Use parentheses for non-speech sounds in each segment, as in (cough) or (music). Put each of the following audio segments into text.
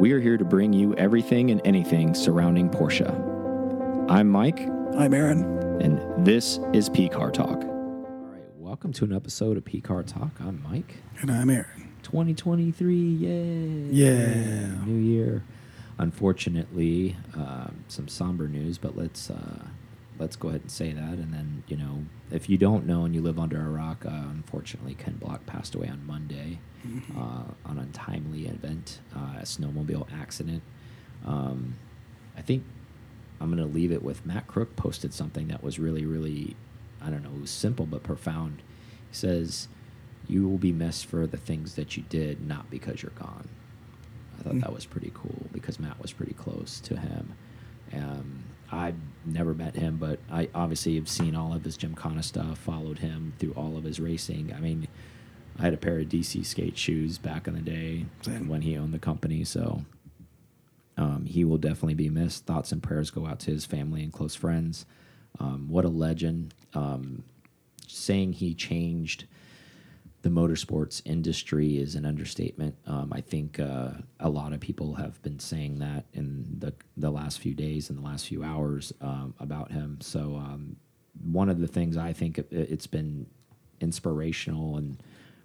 We are here to bring you everything and anything surrounding Porsche. I'm Mike, I'm Aaron. and this is P Car Talk. All right, welcome to an episode of P Car Talk. I'm Mike. And I'm Aaron. 2023, yay! Yeah. New year. Unfortunately, um, some somber news, but let's uh, let's go ahead and say that. And then, you know, if you don't know and you live under a rock, uh, unfortunately, Ken Block passed away on Monday (laughs) uh, on an untimely event, uh, a snowmobile accident. Um, I think I'm going to leave it with Matt Crook posted something that was really, really, I don't know, it was simple but profound. He says, You will be missed for the things that you did, not because you're gone. I thought Mm. that was pretty cool because Matt was pretty close to him. Um, I've never met him, but I obviously have seen all of his Gymkhana stuff, followed him through all of his racing. I mean, I had a pair of DC skate shoes back in the day Same. when he owned the company, so um, he will definitely be missed. Thoughts and prayers go out to his family and close friends. Um, what a legend. Um, saying he changed the motorsports industry is an understatement. Um, I think uh, a lot of people have been saying that in the the last few days and the last few hours um, about him. So um, one of the things I think it, it's been inspirational and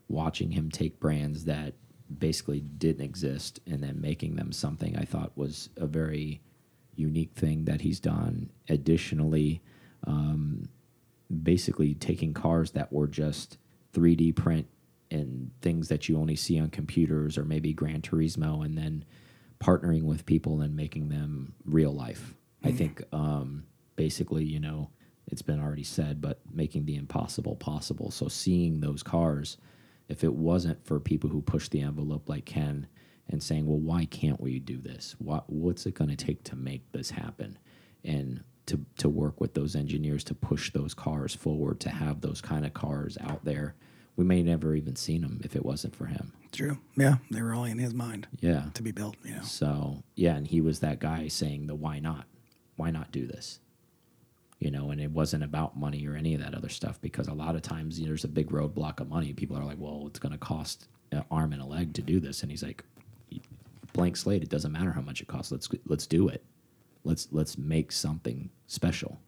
watching him take brands that basically didn't exist and then making them something I thought was a very unique thing that he's done. Additionally, um, basically taking cars that were just 3D print and things that you only see on computers or maybe Gran Turismo and then partnering with people and making them real life. I think um, basically, you know, it's been already said, but making the impossible possible. So seeing those cars, if it wasn't for people who push the envelope like Ken and saying, well, why can't we do this? What, what's it going to take to make this happen? And to, to work with those engineers to push those cars forward, to have those kind of cars out there. We may never even seen them if it wasn't for him. True. Yeah, they were all in his mind Yeah. to be built. You know. So yeah, and he was that guy saying the why not, why not do this, you know, and it wasn't about money or any of that other stuff because a lot of times you know, there's a big roadblock of money. People are like, well, it's going to cost an arm and a leg to do this, and he's like, blank slate. It doesn't matter how much it costs. Let's let's do it. Let's let's make something special.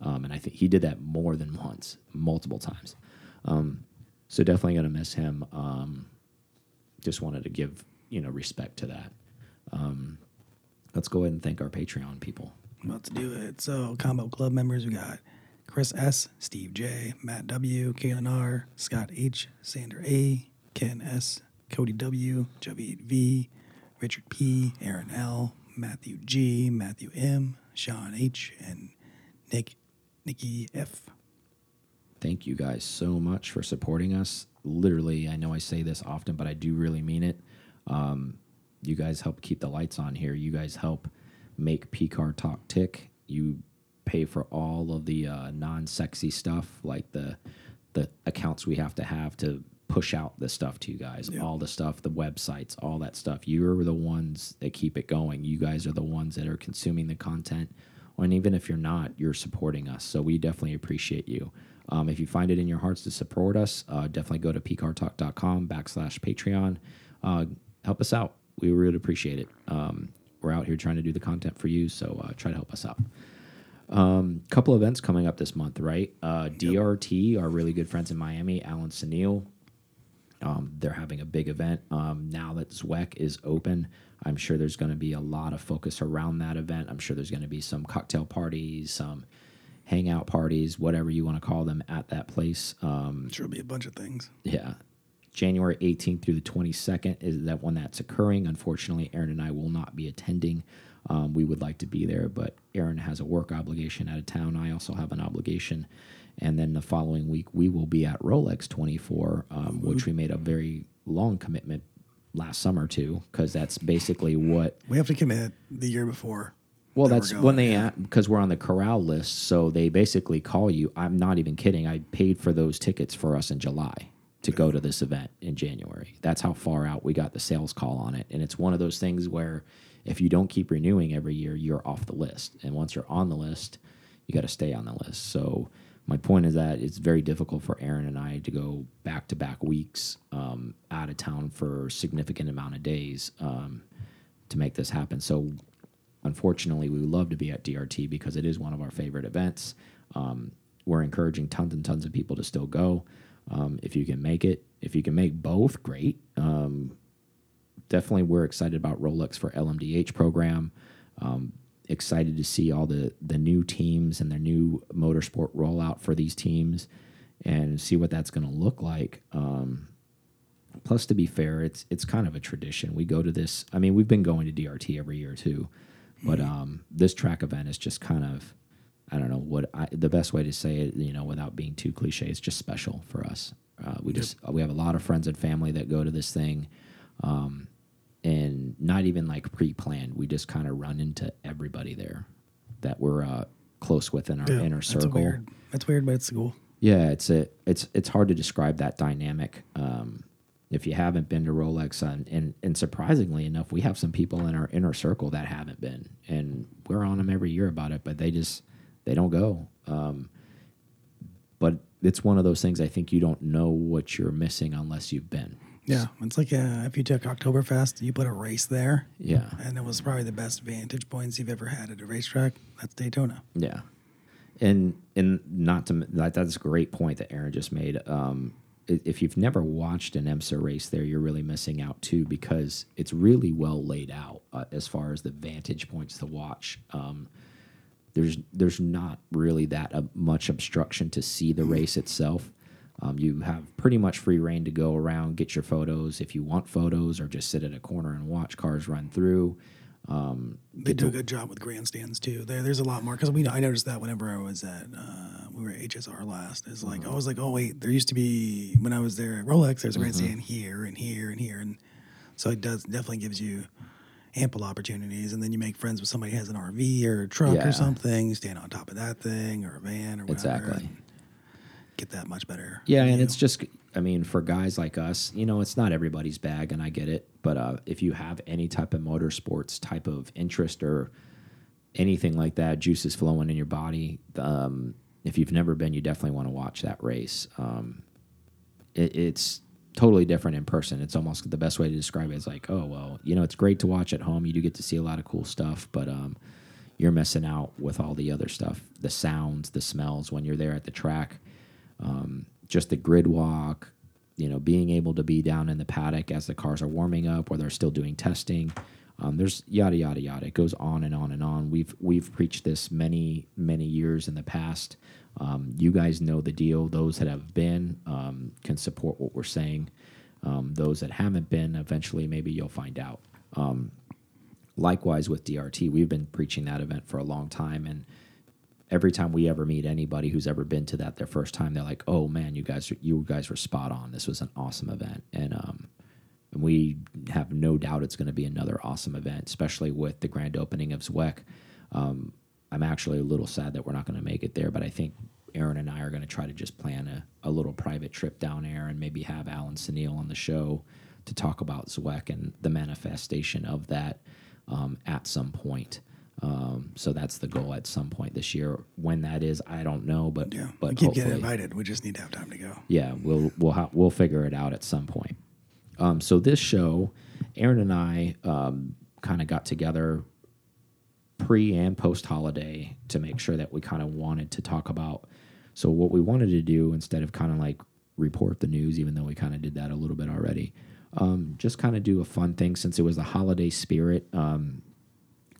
Um, and I think he did that more than once, multiple times. Um, so definitely going to miss him. Um, just wanted to give you know respect to that. Um, let's go ahead and thank our Patreon people. About to do it. So, combo club members, we got Chris S, Steve J, Matt W, Kaylin R, Scott H, Sander A, Ken S, Cody W, Javid V, Richard P, Aaron L, Matthew G, Matthew M, Sean H, and Nick Nikki F. Thank you guys so much for supporting us. Literally, I know I say this often, but I do really mean it. Um, you guys help keep the lights on here. You guys help make PCAR Talk tick. You pay for all of the uh, non-sexy stuff, like the the accounts we have to have to push out the stuff to you guys. Yeah. All the stuff, the websites, all that stuff. You're the ones that keep it going. You guys are the ones that are consuming the content. And even if you're not, you're supporting us. So we definitely appreciate you. Um, if you find it in your hearts to support us, uh, definitely go to pcartalk.com backslash Patreon. Uh, help us out. We really appreciate it. Um, we're out here trying to do the content for you, so uh, try to help us out. Um, couple events coming up this month, right? Uh, DRT, our really good friends in Miami, Alan Sunil. Um, they're having a big event um, now that Zweck is open. I'm sure there's going to be a lot of focus around that event. I'm sure there's going to be some cocktail parties, some hangout parties, whatever you want to call them, at that place. Um, Sure, will be a bunch of things. yeah. January 18th through the 22nd is that when that's occurring. Unfortunately, Aaron and I will not be attending. Um, we would like to be there, but Aaron has a work obligation out of town. I also have an obligation. And then the following week, we will be at Rolex 24, um, which we made a very long commitment last summer to, because that's basically what We have to commit the year before. Well, that that's going, when they yeah. because we're on the corral list, so they basically call you. I'm not even kidding. I paid for those tickets for us in July to go to this event in January. That's how far out we got the sales call on it, and it's one of those things where if you don't keep renewing every year, you're off the list, and once you're on the list, you got to stay on the list. So my point is that it's very difficult for Aaron and I to go back to back weeks um, out of town for a significant amount of days. Um, to make this happen. So unfortunately, we would love to be at DRT because it is one of our favorite events. Um, we're encouraging tons and tons of people to still go. Um, if you can make it, if you can make both, great. Um, definitely, we're excited about Rolex for LMDH program. Um, excited to see all the the new teams and their new motorsport rollout for these teams, and see what that's going to look like. Um, plus, to be fair, it's it's kind of a tradition. We go to this. I mean, we've been going to DRT every year too, but um, this track event is just kind of I don't know what I, the best way to say it, you know, without being too cliche. It's just special for us. Uh, we just we have a lot of friends and family that go to this thing, um, and not even like pre-planned. We just kind of run into everybody there that we're uh, close with in our Yeah, inner that's circle. weird. That's weird, but it's cool. Yeah, it's a it's it's hard to describe that dynamic. Um, if you haven't been to Rolex, and, and and surprisingly enough, we have some people in our inner circle that haven't been, and we're on them every year about it, but they just they don't go. Um, but it's one of those things. I think you don't know what you're missing unless you've been. Yeah, it's like uh, if you took Oktoberfest, you put a race there, Yeah, and it was probably the best vantage points you've ever had at a racetrack. That's Daytona. Yeah, and and not to that that's a great point that Aaron just made. Um, if you've never watched an IMSA race there, you're really missing out too because it's really well laid out uh, as far as the vantage points to watch. Um, there's there's not really that uh, much obstruction to see the race itself. Um, you have pretty much free reign to go around, get your photos if you want photos, or just sit at a corner and watch cars run through. Um, They do a good job with grandstands too. There, there's a lot more because we. I noticed that whenever I was at, uh, we were at HSR last. It's like I was like, oh wait, there used to be when I was there at Rolex. There's a grandstand here and here and here, and so it does definitely gives you ample opportunities. And then you make friends with somebody who has an RV or a truck Yeah. or something. You stand on top of that thing or a van or whatever. Exactly. Get that much better. Yeah, and view. it's just, I mean, for guys like us, you know, it's not everybody's bag, and I get it. But uh, if you have any type of motorsports type of interest or anything like that, juices flowing in your body, um, if you've never been, you definitely want to watch that race. Um, it, it's totally different in person. It's almost the best way to describe it is like, oh, well, you know, it's great to watch at home. You do get to see a lot of cool stuff, but um, you're missing out with all the other stuff the sounds, the smells when you're there at the track um, just the grid walk, you know, being able to be down in the paddock as the cars are warming up or they're still doing testing. Um, there's yada yada yada. It goes on and on and on. We've we've preached this many many years in the past. Um, you guys know the deal. Those that have been um, can support what we're saying. Um, those that haven't been, eventually maybe you'll find out. Um, likewise with DRT, we've been preaching that event for a long time, and every time we ever meet anybody who's ever been to that their first time, they're like, "Oh man, you guys, you guys were spot on. This was an awesome event." And um, and we have no doubt it's going to be another awesome event, especially with the grand opening of Zweck. Um, I'm actually a little sad that we're not going to make it there, but I think Aaron and I are going to try to just plan a, a little private trip down there and maybe have Alan Sunil on the show to talk about Zweck and the manifestation of that um, at some point. Um, so that's the goal at some point this year. When that is, I don't know, but yeah, but we keep getting invited. We just need to have time to go. yeah, we'll we'll we'll figure it out at some point. Um, so this show, Aaron and I um, kind of got together pre and post holiday to make sure that we kind of wanted to talk about. So what we wanted to do instead of kind of like report the news, even though we kind of did that a little bit already, um, just kind of do a fun thing since it was the holiday spirit. Um,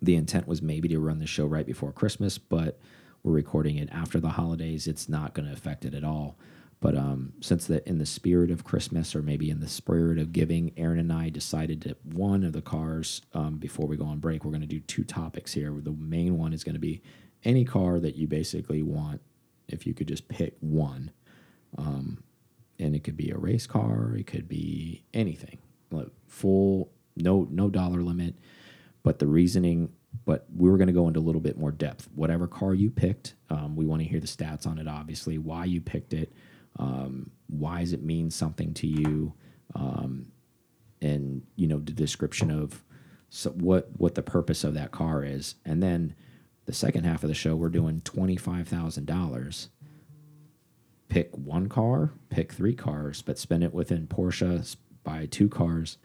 the intent was maybe to run the show right before Christmas, but we're recording it after the holidays. It's not going to affect it at all. But um, since that in the spirit of Christmas, or maybe in the spirit of giving, Aaron and I decided that one of the cars um, before we go on break, we're going to do two topics here. The main one is going to be any car that you basically want. If you could just pick one, um, and it could be a race car, it could be anything, like full no no dollar limit but the reasoning but we were going to go into a little bit more depth. Whatever car you picked um, we want to hear the stats on it obviously why you picked it um, why does it mean something to you um, and you know the description of so what what the purpose of that car is. And then the second half of the show we're doing $25000 pick one car pick three cars but spend it within porsche buy two cars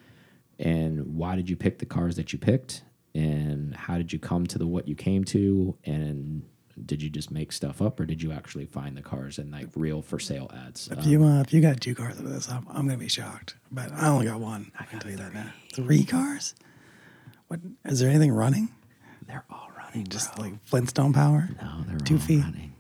and why did you pick the cars that you picked, and how did you come to the what you came to, and did you just make stuff up, or did you actually find the cars in like real for sale ads? If Um, you uh, if you got two cars out of this, I'm, I'm gonna be shocked. But I only got one. I can tell you that now. Three cars? What is there anything running? they're all running, Just bro. like Flintstone power? No, they're Two all feet. running.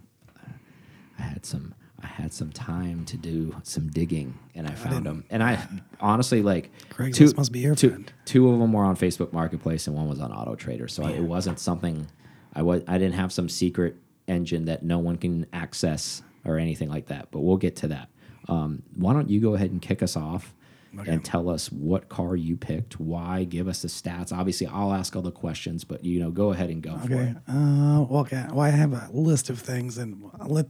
I had some. I had some time to do some digging, and I found them. And I honestly like Craigslist must be your two, friend. two of them were on Facebook Marketplace, and one was on Auto Trader. So I, it wasn't something I was. I didn't have some secret engine that no one can access or anything like that. But we'll get to that. Um, why don't you go ahead and kick us off? Okay. And tell us what car you picked, why, give us the stats. Obviously, I'll ask all the questions, but you know, go ahead and go for Okay. it. Uh, okay. Well, I have a list of things, and let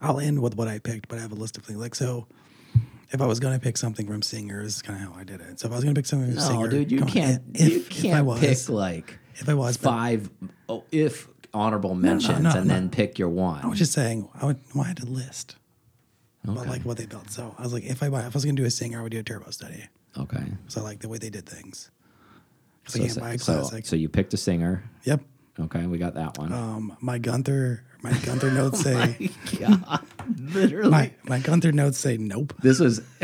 I'll end with what I picked. But I have a list of things. Like so, if I was gonna pick something from Singer, this is kind of how I did it. So if I was gonna pick something from No, Singer, dude, you can't. If, you can't I was, pick like if I was, but five, oh, if honorable mentions, no, and no. then pick your one. I was just saying, I would. Well, I had a list. Okay. like what they built. So I was like, if I if I was gonna do a Singer, I would do a turbo study. okay. So I like the way they did things. So, I can't buy a so, so you picked a singer. yep. Okay, we got that one. Um, my Gunther, my Gunther notes (laughs) say, God, literally. my my Gunther notes say, nope. this is (laughs)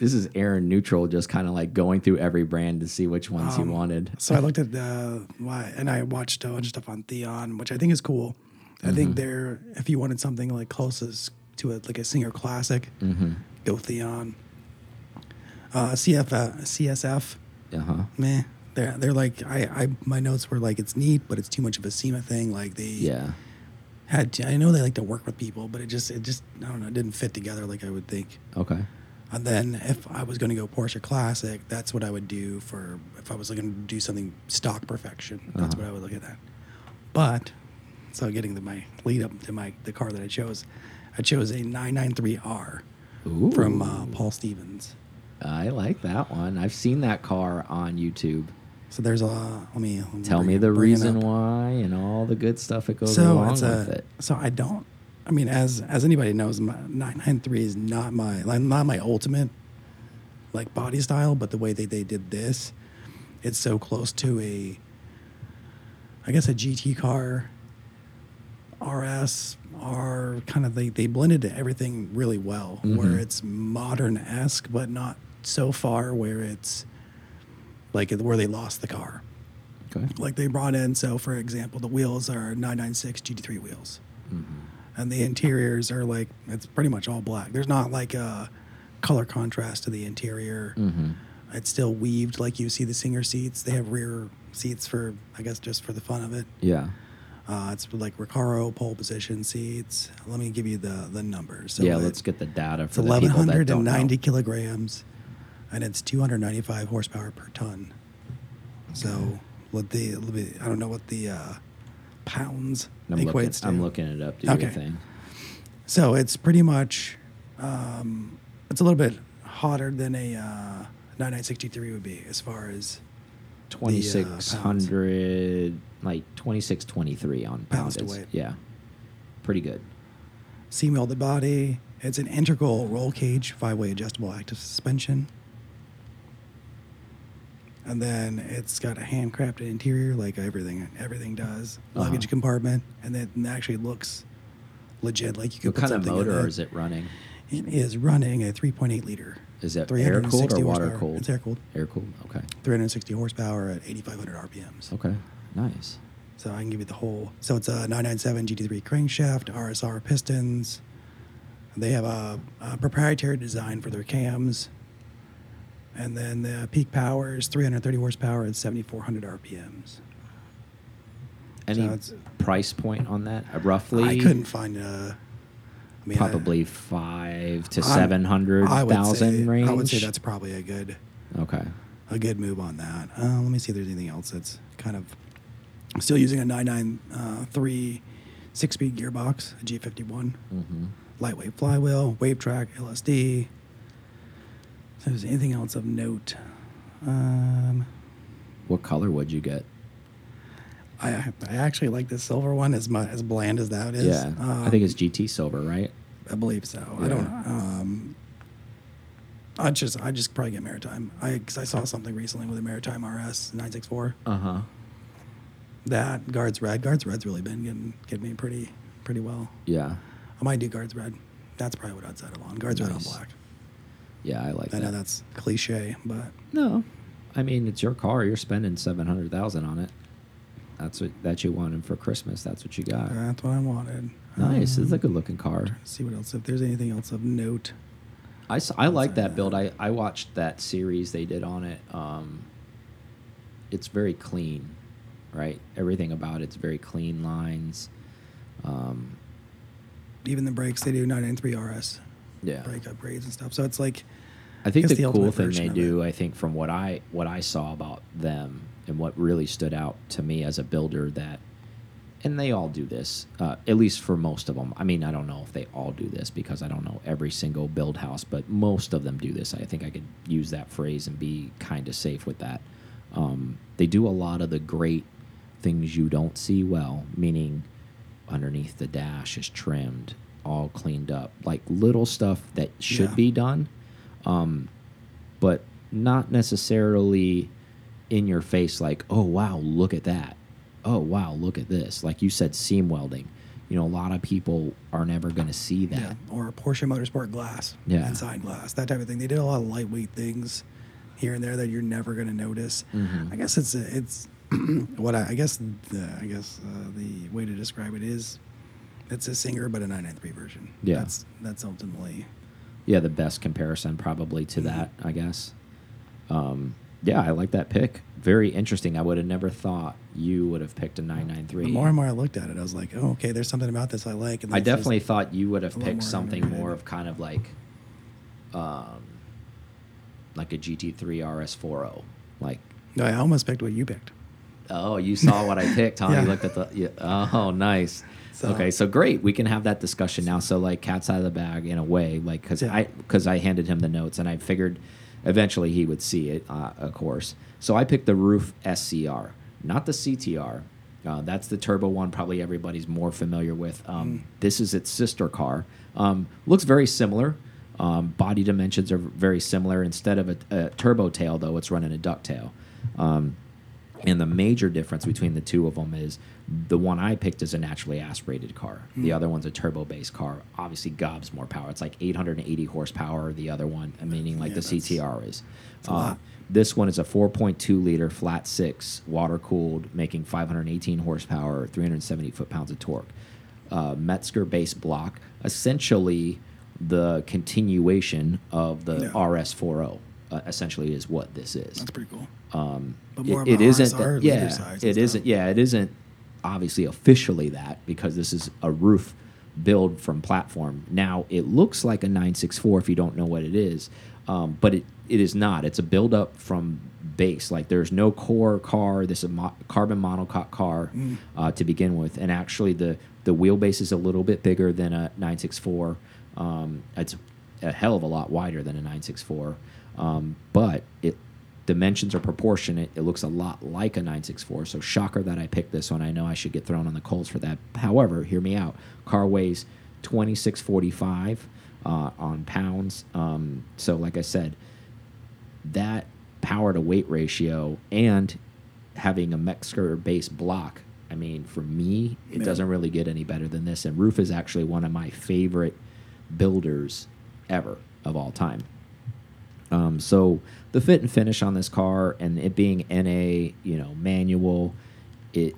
this is Aaron Neutral, just kind of like going through every brand to see which ones Um, he wanted. So I looked at the why, and I watched a bunch of stuff on Theon, which I think is cool. I think they're if you wanted something like closest to a like a singer classic, go Theon. Uh, CF, uh, CSF, Uh huh. meh. They're they're like I, I my notes were like it's neat, but it's too much of a SEMA thing. Like they Yeah. Had I know they like to work with people, but it just it just I don't know it didn't fit together like I would think. Okay. And then if I was going to go Porsche Classic, that's what I would do for if I was looking to do something stock perfection. That's Uh-huh. what I would look at that. But so getting to my lead up to my the car that I chose, I chose a 993R Ooh. from uh, Paul Stephens. I like that one. I've seen that car on YouTube. So there's a let me let me Tell me the reason why and all the good stuff that goes So along it's with it. so I don't. I mean, as as anybody knows, my 993 is not my like not my ultimate like body style, but the way they, they did this, it's so close to a I guess a GT car, RS, R kind of they they blended everything really well, where Mhm. it's modern esque, but not so far where it's like where they lost the car. Okay. like they brought in so for example the wheels are 996 gt3 wheels. And the interiors are like it's pretty much all black. There's not like a color contrast to the interior. Mm-hmm. it's still weaved like you see the singer seats. They have rear seats for i guess just for the fun of it. Yeah. uh, it's like recaro pole position seats. Let me give you the the numbers. So yeah, it- let's get the data it's for the people that don't 1190 know. kilograms and it's 295 horsepower per ton so what the i don't know what the uh, pounds I'm equates looking, to I'm looking it up. Do Okay. thing. so it's pretty much um, it's a little bit hotter than a uh, 9963 would be as far as uh, Twenty six hundred, like twenty six twenty three on Pounds Yeah, pretty good. seam welded body it's an integral roll cage five-way adjustable active suspension and then it's got a handcrafted interior like everything everything does Uh-huh. luggage compartment and then it actually looks legit like you could What put kind of something motor is it running? it is running a 3.8 liter Is that air cooled 360 or water horsepower. cooled? it's air cooled Air cooled. Okay. 360 horsepower at 8500 rpms Okay. Nice. so i can give you the whole so it's a 997 gt3 crankshaft rsr pistons they have a, a proprietary design for their cams and then the peak power is 330 horsepower at 7400 rpms Any it's- price point on that? Uh, roughly. i couldn't find a I mean, I- Probably five to I'm- seven hundred I thousand range. i would say that's probably a good okay. a good move on that. Uh, let me see if there's anything else that's kind of still using a 993 six speed gearbox, a G51, Mm-hmm. lightweight flywheel, Wavetrac, LSD. If there's anything else of note, um, What color would you get? I, I actually like the silver one as much as bland as that is. yeah, I Um, think it's GT silver, right? I believe so. I don't. Um, I just I just probably get Maritime. I because I saw something recently with a Maritime RS 964. Uh huh. That guards red. Guards red's really been getting getting me pretty pretty well. Yeah. I might do guards red. That's probably what I'd settle on. Guards red on black. Yeah, I like that. I know that's cliche, but No, I mean it's your car. You're spending seven hundred thousand on it. That's what that you wanted for Christmas. That's what you got. that's what I wanted. Nice. Um, it's a good looking car. see what else if there's anything else of note. I, s- I like that build. I, I watched that series they did on it. Um, it's very clean, right? Everything about it's very clean lines. Um, Even the brakes they do 993 RS yeah. brake upgrades and stuff. So it's like I think the, the cool thing they do, I think, from what I what I saw about them and what really stood out to me as a builder, that, and they all do this, uh, at least for most of them. I mean, I don't know if they all do this because I don't know every single build house, but most of them do this. I think I could use that phrase and be kind of safe with that. Um, they do a lot of the great things you don't see well, meaning underneath the dash is trimmed, all cleaned up, like little stuff that should Yeah. be done um, but not necessarily in your face like oh wow look at that oh wow look at this like you said seam welding you know a lot of people are never going to see that yeah, or Porsche Motorsport glass, Yeah. inside glass, that type of thing. They did a lot of lightweight things here and there that you're never going to notice. Mhm. I guess it's it's (clears throat) what I, I guess the I guess uh, the way to describe it is it's a singer but a 993 version. Yeah. that's that's ultimately yeah the best comparison probably to that i guess um, yeah i like that pick very interesting i would have never thought you would have picked a 993 The more and more I looked at it, I was like, oh, okay, there's something about this I like. And I definitely thought you would have picked more something more of kind of like, um, like a GT3 RS40. Like, No, I almost picked what you picked. oh, you saw what I picked, huh? (laughs) Yeah. You looked at the, yeah, oh, nice. So- okay, so great. We can have that discussion now. So like, cat's out of the bag in a way, like because Yeah. I because I handed him the notes and I figured eventually he would see it, uh, of course. So I picked the Ruf SCR, not the CTR. Uh, that's the turbo one, probably everybody's more familiar with. Um, Mm. This is its sister car. Um, looks very similar. Um, body dimensions are very similar. Instead of a, a turbo tail, though, it's running a ducktail. Um, and the major difference between the two of them is the one I picked is a naturally aspirated car. The Mm. other one's a turbo based car. Obviously, gobs more power. It's like 880 horsepower. The other one, meaning like Yeah, the CTR is. lot. This one is a 4.2 liter flat six, water cooled, making 518 horsepower, 370 foot pounds of torque. Uh, Mezger-based block, essentially the continuation of the Yeah. RS40. Uh, essentially, is what this is. That's pretty cool. Um, But it- more it a isn't. That- yeah, it isn't. Yeah, it isn't obviously officially that because this is a Ruf build from platform. Now it looks like a 964 if you don't know what it is, um, but it it is not. It's a build up from base. Like there's no core car. This is a mo carbon monocoque car Mm. uh, to begin with, and actually the the wheelbase is a little bit bigger than a 964. Um, it's a hell of a lot wider than a 964, um, but it dimensions are proportionate. It looks a lot like a 964. So shocker that I picked this one. I know I should get thrown on the coals for that. However, hear me out. Car weighs 2645 uh, on pounds. Um, so like I said, that power to weight ratio and having a Mezger base block. I mean, for me, it Yeah. doesn't really get any better than this. And Ruf is actually one of my favorite builders ever of all time. Um, so the fit and finish on this car and it being NA, you know, manual, it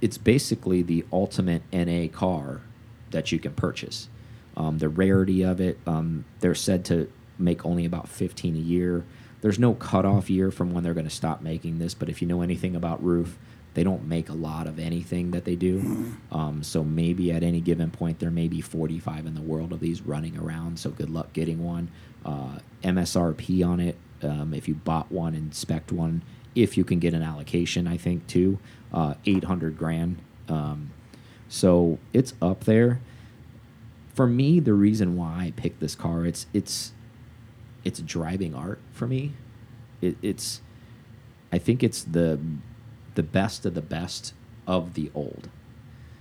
it's basically the ultimate NA car that you can purchase. Um, the rarity of it, um, they're said to make only about 15 a year. There's no cutoff year from when they're going to stop making this, but if you know anything about Ruf, they don't make a lot of anything that they do. Um, so maybe at any given point, there may be 45 in the world of these running around. So good luck getting one. Uh, MSRP on it, um, if you bought one and spec one, if you can get an allocation, I think too, uh, 800 grand. Um, so it's up there. For me, the reason why I picked this car, it's it's it's driving art for me. It, it's I think it's the the best of the best of the old.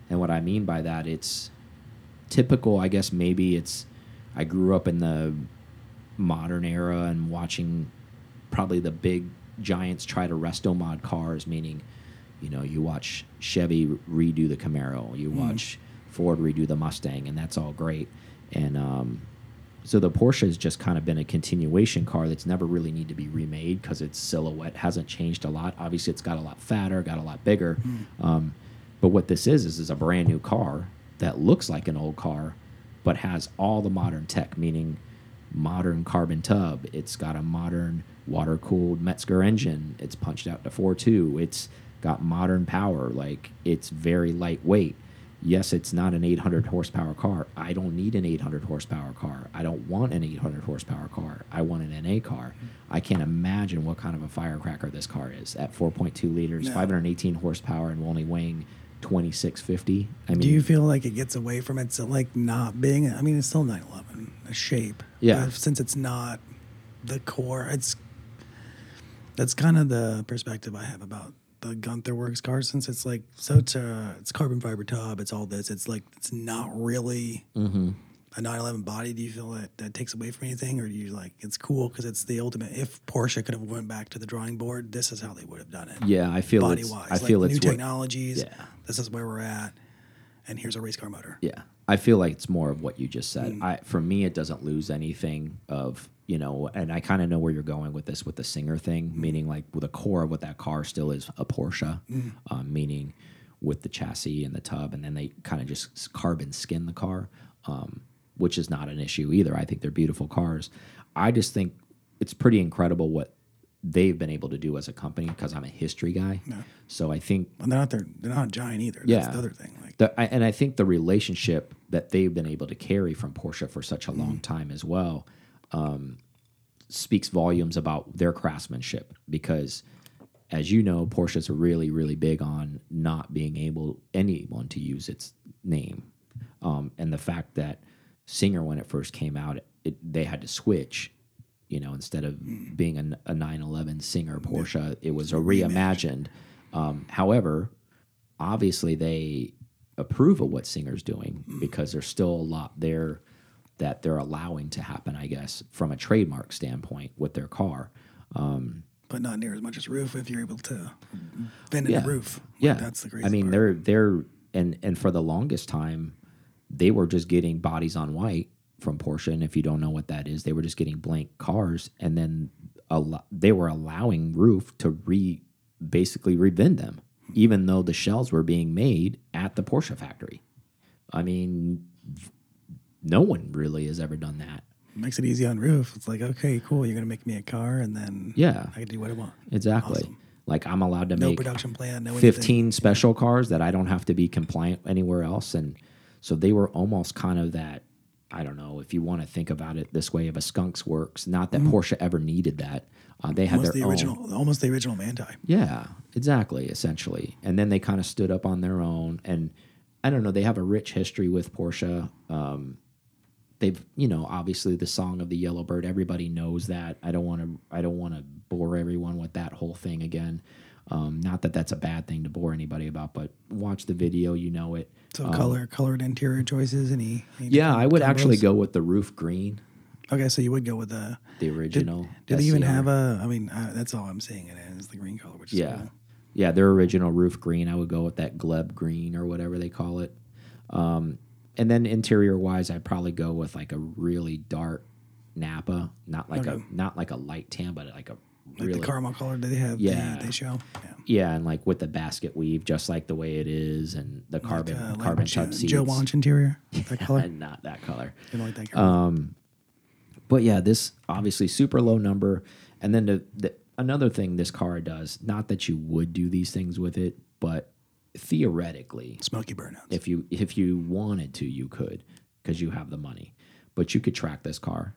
And what I mean by that, it's typical. I guess maybe it's I grew up in the modern era and watching probably the big giants try to resto mod cars, meaning, you know, you watch Chevy redo the Camaro, you watch Ford redo the Mustang, and that's all great. And um, so the Porsche has just kind of been a continuation car that's never really need to be remade because its silhouette hasn't changed a lot. Obviously, it's got a lot fatter, got a lot bigger. Um, but what this is is is a brand new car that looks like an old car, but has all the modern tech, meaning modern carbon tub. It's got a modern water cooled Mezger engine. It's punched out to 4.2. It's got modern power. Like it's very lightweight. Yes, it's not an 800 horsepower car. I don't need an 800 horsepower car. I don't want an 800 horsepower car. I want an NA car. I can't imagine what kind of a firecracker this car is at 4.2 liters, No. 518 horsepower, and only weighing 2650. I mean, Do you feel like it gets away from its like not being? I mean, it's still 911, a shape. Yeah. But since it's not the core, it's that's kind of the perspective I have about the Gunther Werks car. Since it's like so, it's, uh, it's carbon fiber tub. It's all this. It's like it's not really Mhm. A 911 body. Do you feel that that takes away from anything, or do you like it's cool because it's the ultimate? If Porsche could have went back to the drawing board, this is how they would have done it. yeah, I feel body it's, wise, I like feel new it's what- technologies. Yeah. This is where we're at, and here's a race car motor. Yeah, I feel like it's more of what you just said. Mm. I for me, it doesn't lose anything of you know, and I kind of know where you're going with this with the singer thing, Mm. meaning like with the core of what that car still is a Porsche, Mm. um, meaning with the chassis and the tub, and then they kind of just carbon skin the car, um, which is not an issue either. I think they're beautiful cars. I just think it's pretty incredible what they've been able to do as a company because I'm a history guy. Yeah. So I think And they're not they're, they're not giant either. That's Yeah. the other thing. Like the, I, and I think the relationship that they've been able to carry from Porsche for such a Mm. long time as well um, speaks volumes about their craftsmanship. Because, as you know, Porsche's really, really big on not being able anyone to use its name, um, and the fact that Singer, when it first came out, it, they had to switch. You know, instead of being a, a 911 Singer Porsche, it was a reimagined. Um, however, obviously they approve of what Singer's doing because there's still a lot there that they're allowing to happen, I guess, from a trademark standpoint with their car. but not near as much as Ruf if you're able to vent in Yeah. the Ruf. Like, Yeah, that's the crazy. I mean, part. they're they're and and for the longest time, they were just getting bodies on white from Porsche, and if you don't know what that is, they were just getting blank cars, and then a they were allowing Ruf to re basically revend them, even though the shells were being made at the Porsche factory. I mean, no one really has ever done that. makes it easy on Ruf. It's like okay, cool. You're gonna make me a car, and then Yeah. I can do what I want. Exactly. Awesome. Like I'm allowed to No make production plan. No 15 special cars that I don't have to be compliant anywhere else. And so they were almost kind of that, I don't know if you want to think about it this way of a skunks works. Not that Porsche ever needed that. Uh, they had Almost their the own. almost the original Manthey. Yeah, exactly, essentially. And then they kind of stood up on their own. And I don't know, they have a rich history with Porsche. Um, they've, you know, obviously the song of the Yellowbird, everybody knows that. I don't want to, I don't want to bore everyone with that whole thing again. Um, not that that's a bad thing to bore anybody about, but watch the video, you know it. So color, colored interior choices. Any? any Um, Yeah, I would combos? actually go with the Ruf green, Okay, so you would go with the. the original. Do they even have a? I mean, uh, that's all I'm seeing it is the green color, which is Yeah. cool. Yeah, their original Ruf green. I would go with that gleb green or whatever they call it. Um, and then interior wise, I'd probably go with like a really dark Nappa, not like Okay. a not like a light tan, but like a Like really the caramel color that they have. Yeah. They, they show. Yeah. yeah, and like with the basket weave, just like the way it is, and the carbon Like, uh, like carbon tub seats. Joe Wanch interior. That (laughs) color. and (laughs) not that color. Don't like that color. Um, but yeah, this obviously super low number. And then the, the another thing this car does, not that you would do these things with it, but theoretically, Smoky burnouts. if you if you wanted to, you could because you have the money. But you could track this car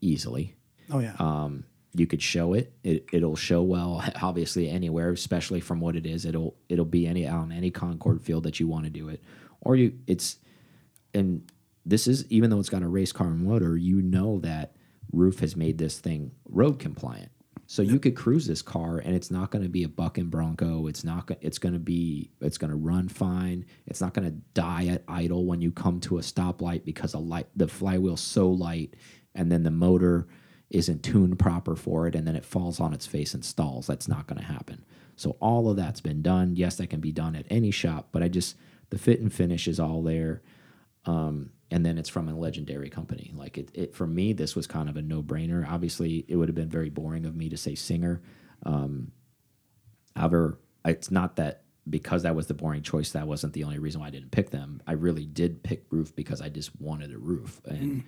easily. oh yeah. Um, you could show it. it. It'll show well, (laughs) obviously anywhere, especially from what it is. It'll it'll be any on any Concord field that you want to do it, or you it's and this is even though it's got a race car motor, you know that Ruf has made this thing road compliant. So you could cruise this car and it's not going to be a bucking bronco. It's not. It's going to be. It's going to run fine. It's not going to die at idle when you come to a stoplight because a light the flywheel's so light, and then the motor isn't tuned proper for it and then it falls on its face and stalls. That's not going to happen. So all of that's been done. Yes, that can be done at any shop, but I just the fit and finish is all there. Um, and then it's from a legendary company. Like it, it for me, this was kind of a no brainer. Obviously, it would have been very boring of me to say Singer. Um, however, it's not that because that was the boring choice, that wasn't the only reason why I didn't pick them. I really did pick Ruf because I just wanted a Ruf, and mm.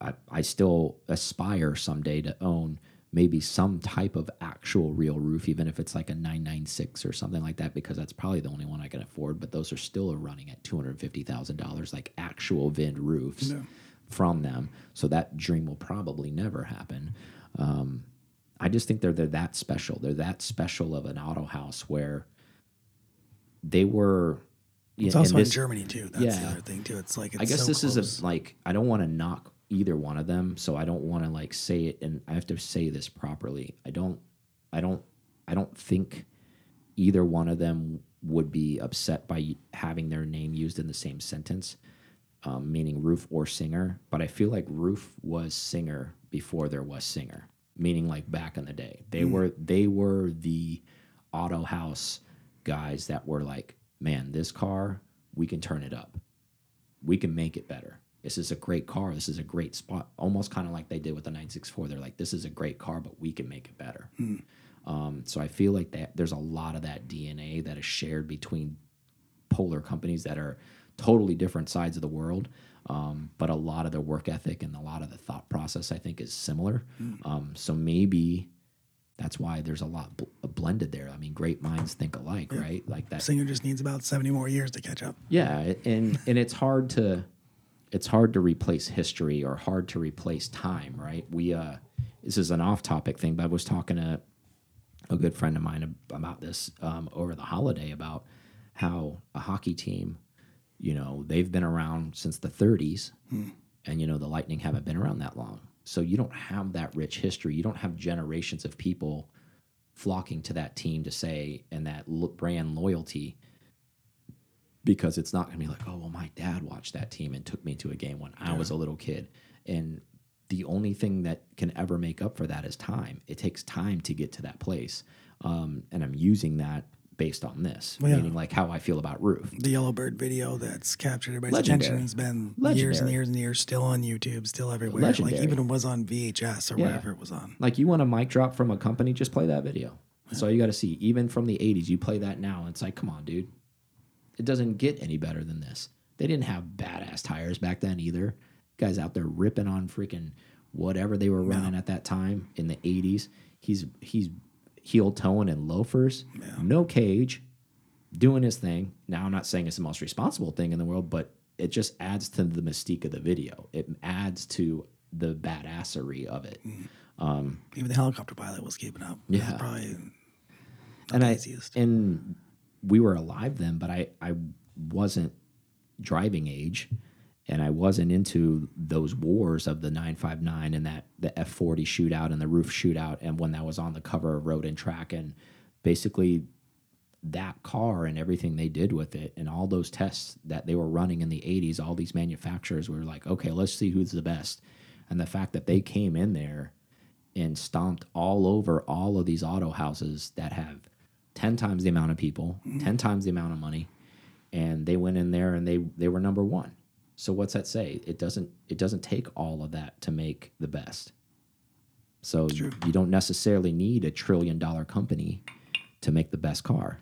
I, I still aspire someday to own maybe some type of actual real Ruf, even if it's like a 996 or something like that, because that's probably the only one I can afford. But those are still running at $250,000, like actual VIN Rufs no. from them. So that dream will probably never happen. Um, I just think they're, they're that special. They're that special of an auto house where they were. It's also this, in Germany too. That's yeah, the other thing too. It's like it's I guess so this close. is a like I don't want to knock either one of them, so I don't want to like say it and I have to say this properly. I don't I don't I don't think either one of them would be upset by having their name used in the same sentence, um, meaning Ruf or Singer. But I feel like Ruf was Singer before there was Singer, meaning like back in the day. They mm. were they were the auto house guys that were like, man, this car we can turn it up, we can make it better this is a great car. This is a great spot. Almost kind of like they did with the 964. They're like, this is a great car, but we can make it better. Mm. Um, so I feel like that there's a lot of that DNA that is shared between polar companies that are totally different sides of the world. Um, but a lot of their work ethic and a lot of the thought process, I think, is similar. Mm. Um, so maybe that's why there's a lot bl blended there. I mean, great minds think alike, yeah. right? Like that. Singer just needs about 70 more years to catch up. Yeah, and and it's hard to it's hard to replace history or hard to replace time, right? We uh, this is an off-topic thing, but I was talking to a good friend of mine about this um, over the holiday about how a hockey team, you know, they've been around since the 30s, hmm. and you know the Lightning haven't been around that long, so you don't have that rich history. You don't have generations of people flocking to that team to say and that brand loyalty because it's not going to be like, oh, well, my dad watched that team and took me to a game when I was a little kid. And the only thing that can ever make up for that is time. It takes time to get to that place. Um, and I'm using that based on this, well, yeah. meaning like how I feel about Ruf. The Yellowbird video that's captured everybody's Legendary. attention has been Legendary. years and years and years, still on YouTube, still everywhere. Legendary. Like even it was on VHS or yeah. whatever it was on. Like you want a mic drop from a company, just play that video. That's all you got to see. Even from the 80s, you play that now. It's like, come on, dude. It doesn't get any better than this. They didn't have badass tires back then either. Guys out there ripping on freaking whatever they were running no. at that time in the 80s. He's he's heel toeing and loafers, yeah. no cage, doing his thing. Now I'm not saying it's the most responsible thing in the world, but it just adds to the mystique of the video. It adds to the badassery of it. Mm. Um, Even the helicopter pilot was keeping up. Yeah, probably. and I easiest. and we were alive then, but I, I wasn't driving age and I wasn't into those wars of the 959 and that the F40 shootout and the Ruf shootout and when that was on the cover of Road and Track and basically that car and everything they did with it and all those tests that they were running in the 80s all these manufacturers were like okay let's see who's the best. And the fact that they came in there and stomped all over all of these auto houses that have 10 times the amount of people, mm -hmm. 10 times the amount of money, and they went in there and they they were number 1. So what's that say? It doesn't it doesn't take all of that to make the best. So you, you don't necessarily need a trillion dollar company to make the best car.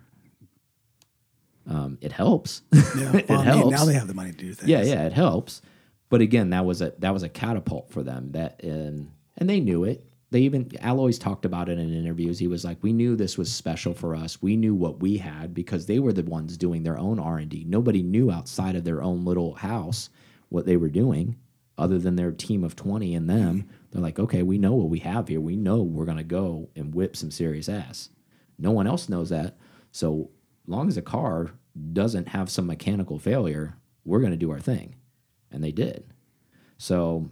Um, it helps. (laughs) Yeah, it well, helps. now they have the money to do things. Yeah, yeah, it helps. But again, that was a that was a catapult for them. That and and they knew it they even Alois talked about it in interviews. He was like, "We knew this was special for us. We knew what we had because they were the ones doing their own R and D. Nobody knew outside of their own little house what they were doing, other than their team of twenty and them. Mm-hmm. They're like, okay, we know what we have here. We know we're gonna go and whip some serious ass. No one else knows that. So long as a car doesn't have some mechanical failure, we're gonna do our thing, and they did. So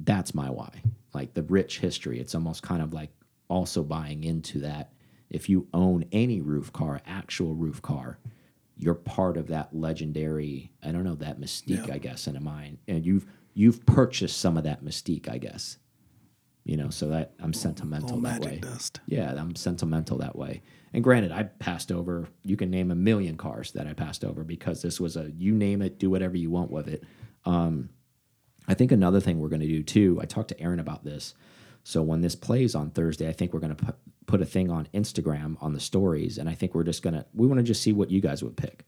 that's my why like the rich history. It's almost kind of like also buying into that. If you own any Ruf car, actual Ruf car, you're part of that legendary. I don't know that mystique, yeah. I guess, in a mind, and you've you've purchased some of that mystique, I guess. You know, so that I'm sentimental All that way. dust. Yeah, I'm sentimental that way. And granted, I passed over. You can name a million cars that I passed over because this was a you name it, do whatever you want with it. Um, I think another thing we're going to do too. I talked to Aaron about this. So when this plays on Thursday, I think we're going to put put a thing on Instagram on the stories, and I think we're just gonna we want to just see what you guys would pick,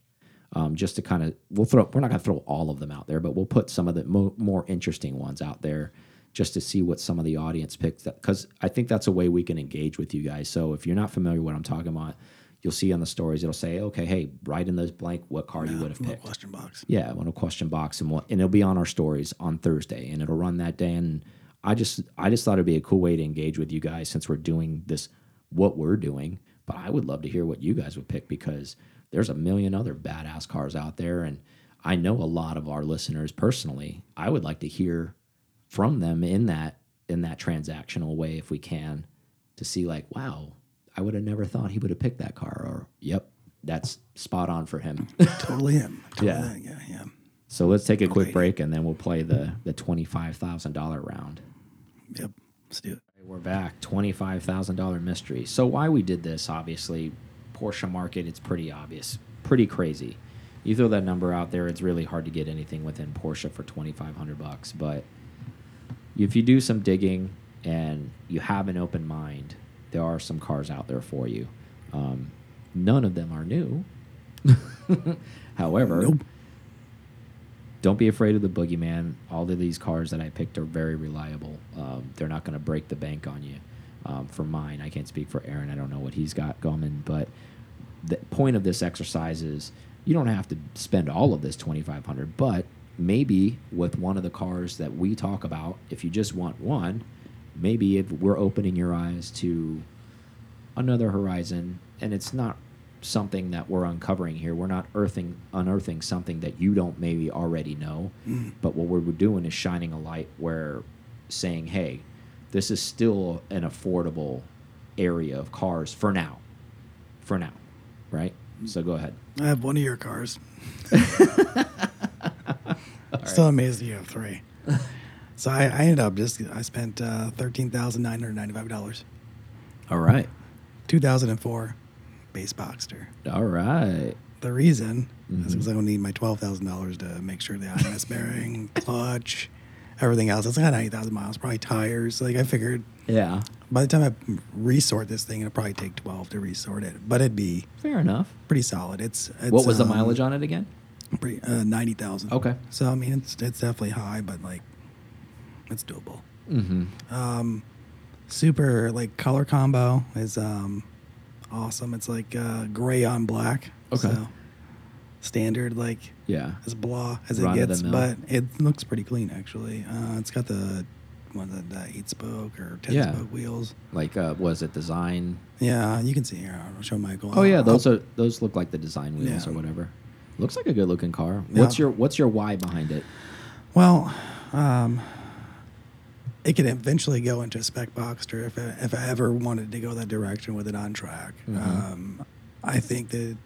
um, just to kind of we'll throw we're not going to throw all of them out there, but we'll put some of the mo more interesting ones out there just to see what some of the audience picks because I think that's a way we can engage with you guys. So if you're not familiar with what I'm talking about, you'll see on the stories it'll say, okay, hey, write in those blank what car you would have picked. question box. Yeah, on a question box, and we'll, and it'll be on our stories on Thursday, and it'll run that day. And I just I just thought it'd be a cool way to engage with you guys since we're doing this what we're doing. But I would love to hear what you guys would pick because there's a million other badass cars out there, and I know a lot of our listeners personally. I would like to hear from them in that in that transactional way if we can to see like wow i would have never thought he would have picked that car or yep that's spot on for him (laughs) Totally him. Totally Yeah. yeah, yeah. so let's take a quick break and then we'll play the the $25000 round Yep. Let's do it. we're back $25000 mystery so why we did this obviously porsche market it's pretty obvious pretty crazy you throw that number out there it's really hard to get anything within porsche for 2500 bucks but if you do some digging and you have an open mind, there are some cars out there for you. Um, none of them are new. (laughs) However, Nope. don't be afraid of the boogeyman. All of these cars that I picked are very reliable. Um, they're not going to break the bank on you. Um, for mine, I can't speak for Aaron. I don't know what he's got going, but the point of this exercise is you don't have to spend all of this 2500 but maybe with one of the cars that we talk about if you just want one maybe if we're opening your eyes to another horizon and it's not something that we're uncovering here. We're not earthing unearthing something that you don't maybe already know. Mm. But what we're doing is shining a light where saying hey this is still an affordable area of cars for now for now right? Mm. So go ahead. I have one of your cars. (laughs) (laughs) Still amazed you have three. So I, I ended up just I spent uh, thirteen thousand nine hundred ninety five dollars. all right Two thousand and four base Boxster. all right The reason is Mhm. because I don't need my twelve thousand dollars to make sure the IMS (laughs) bearing, clutch, everything else. It's like ninety thousand miles, probably tires. Like I figured yeah by the time I resort this thing, it'll probably take twelve to resort it, but it'd be fair enough pretty solid. It's, it's what was the um, mileage on it again Pretty, uh, ninety thousand. Okay. So I mean, it's it's definitely high, but like, it's doable. mm-hmm Um, super like color combo is um, awesome. It's like uh, gray on black. Okay. So standard like yeah as blah as it Run of the gets, but it looks pretty clean actually. Uh, it's got the one it, the eight spoke or ten Yeah. spoke wheels. like uh was it design Yeah, you can see here. I'll show Michael. oh yeah I'll- those are those look like the design wheels Yeah. or whatever looks like a good looking car what's Yeah. your what's your why behind it Well, um, it could eventually go into a spec Boxster if I, if I ever wanted to go that direction with it on track. Mhm. Um, I think that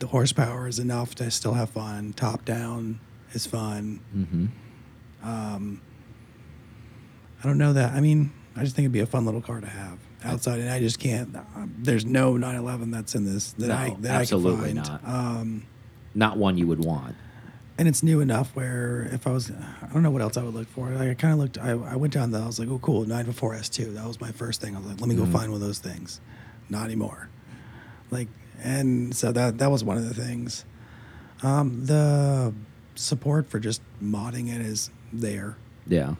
the horsepower is enough to still have fun. Top down is fun. mm-hmm Um, I don't know that. I mean, I just think it'd be a fun little car to have outside, and I just can't. Um, there's no 911 that's in this that No, I that absolutely I can find. not. Um, not one you would want and it's new enough where if I was, I don't know what else I would look for. Like I kind of looked, I, I went down there. I was like, oh, cool, 944 S2. That was my first thing. I was like, let me go Mhm. find one of those things. Not anymore. Like, and so that that was one of the things. Um, the support for just modding it is there. yeah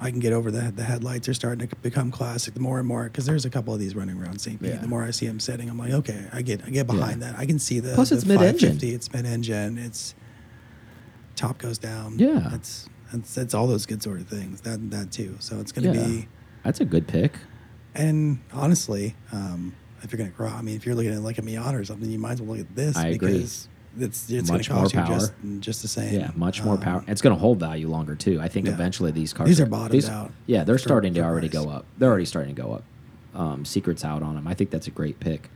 I can get over the the headlights are starting to become classic. The more and more, because there's a couple of these running around St. Pete. Yeah. The more I see them sitting, I'm like, okay, I get I get behind that. I can see the Plus the it's mid-engine. It's mid engine. It's top goes down. Yeah. it's it's it's all those good sort of things. That that too. So it's gonna Yeah. be. that's a good pick And honestly, um, if you're gonna grow, I mean, if you're looking at like a Miata or something, you might as well look at this I agree. because it's it's Much gonna cost more you just just the same. yeah much more Um, power it's going to hold value longer too i think Yeah. eventually these cars These are bottomed out yeah they're for- starting to already price. go up they're already starting to go up um, secrets out on them i think that's a great pick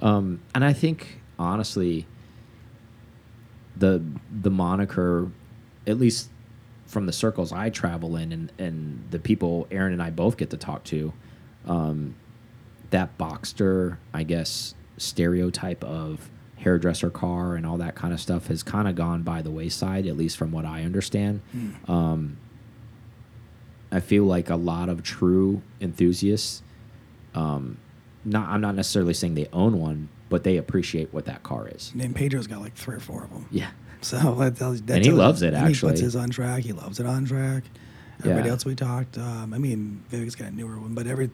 um, and i think honestly the the moniker at least from the circles I travel in and and the people Aaron and I both get to talk to, um, that Boxster, I guess, stereotype of hairdresser car and all that kind of stuff has kind of gone by the wayside, at least from what I understand. Um, I feel like a lot of true enthusiasts, um, not I'm not necessarily saying they own one, but they appreciate what that car is. And Pedro's got like three or four of them. Yeah. So (laughs) that tells, that And he loves it, and He actually. puts his on track. He loves it on track. Everybody Yeah. else we talked, um, I mean, Vivek's got a newer one, but every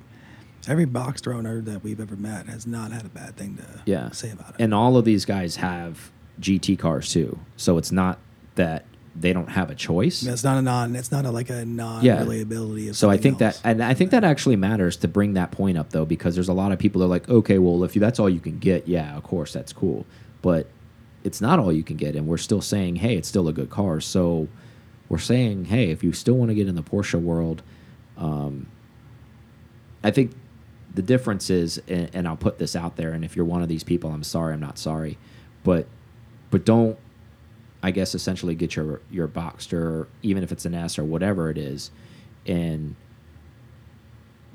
every Boxster owner that we've ever met has not had a bad thing to yeah. say about it. And all of these guys have GT cars too, so it's not that they don't have a choice. It's not a non. It's not a, like a non relatability. Of So I think else. that, and I think that actually matters to bring that point up though, because there's a lot of people that are like, okay, well, if you, that's all you can get, yeah, of course, that's cool, but it's not all you can get, and we're still saying, hey, it's still a good car. So we're saying, hey, if you still want to get in the Porsche world, um, I think the difference is, and, and I'll put this out there, and if you're one of these people, I'm sorry, I'm not sorry, but but don't I guess essentially get your your Boxster, even if it's an S or whatever it is, and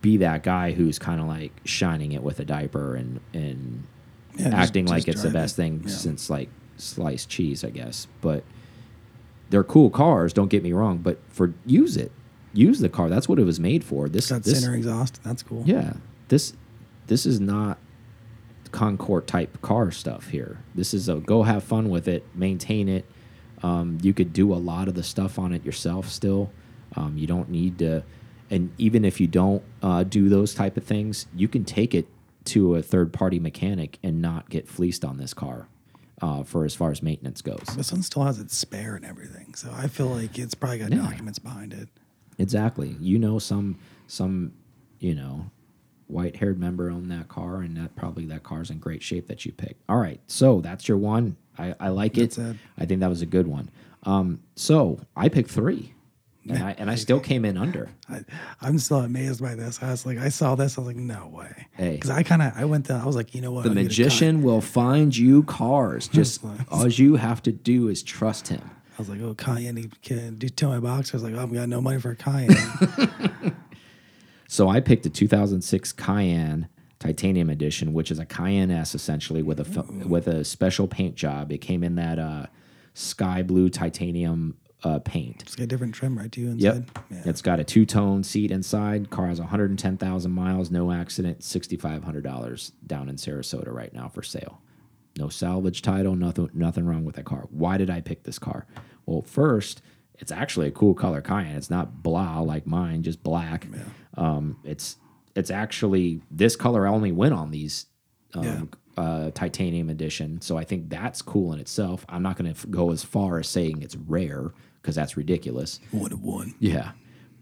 be that guy who's kind of like shining it with a diaper and and Yeah, just- acting like just it's the best it. thing Yeah. since like sliced cheese, I guess. But they're cool cars. Don't get me wrong, but for use it, use the car. That's what it was made for. This, got this center exhaust. That's cool. yeah, this this is not Concours type car stuff here. This is a go have fun with it, maintain it. Um, you could do a lot of the stuff on it yourself still. Um, you don't need to, and even if you don't uh, do those type of things, you can take it to a third party mechanic and not get fleeced on this car uh, for as far as maintenance goes. This one still has its spare and everything, so I feel like it's probably got Yeah. documents behind it. Exactly. You know some some you know white haired member owned that car and that probably that car's in great shape that you picked. All right. So that's your one. I, I like it. That's it. I think that was a good one. Um so I picked three. And I and I still (laughs) came in under. I, I'm still amazed by this. I was like, I saw this. I was like, no way. Hey. because I kind of, I went to, I was like, you know what? The I'll magician will find you cars. Just all you have to do is trust him. I was like, oh, Cayenne, can do tell my box. I was like, oh, I've got no money for a Cayenne. (laughs) So I picked a 2006 Cayenne Titanium Edition, which is a Cayenne S essentially with a f- with a special paint job. It came in that uh, sky blue titanium uh, paint. it's got a different trim right too Yep. Yeah. it's got a two tone seat inside. Car has 110,000 miles, no accident, $6,500 down in Sarasota right now for sale. No salvage title, nothing nothing wrong with that car. Why did I pick this car? Well, first, it's actually a cool color Cayenne. It's not blah like mine, just black. Um, it's it's actually this color only went on these um, uh, titanium edition, so I think that's cool in itself. I'm not going to go as far as saying it's rare because that's ridiculous. One of one. Yeah,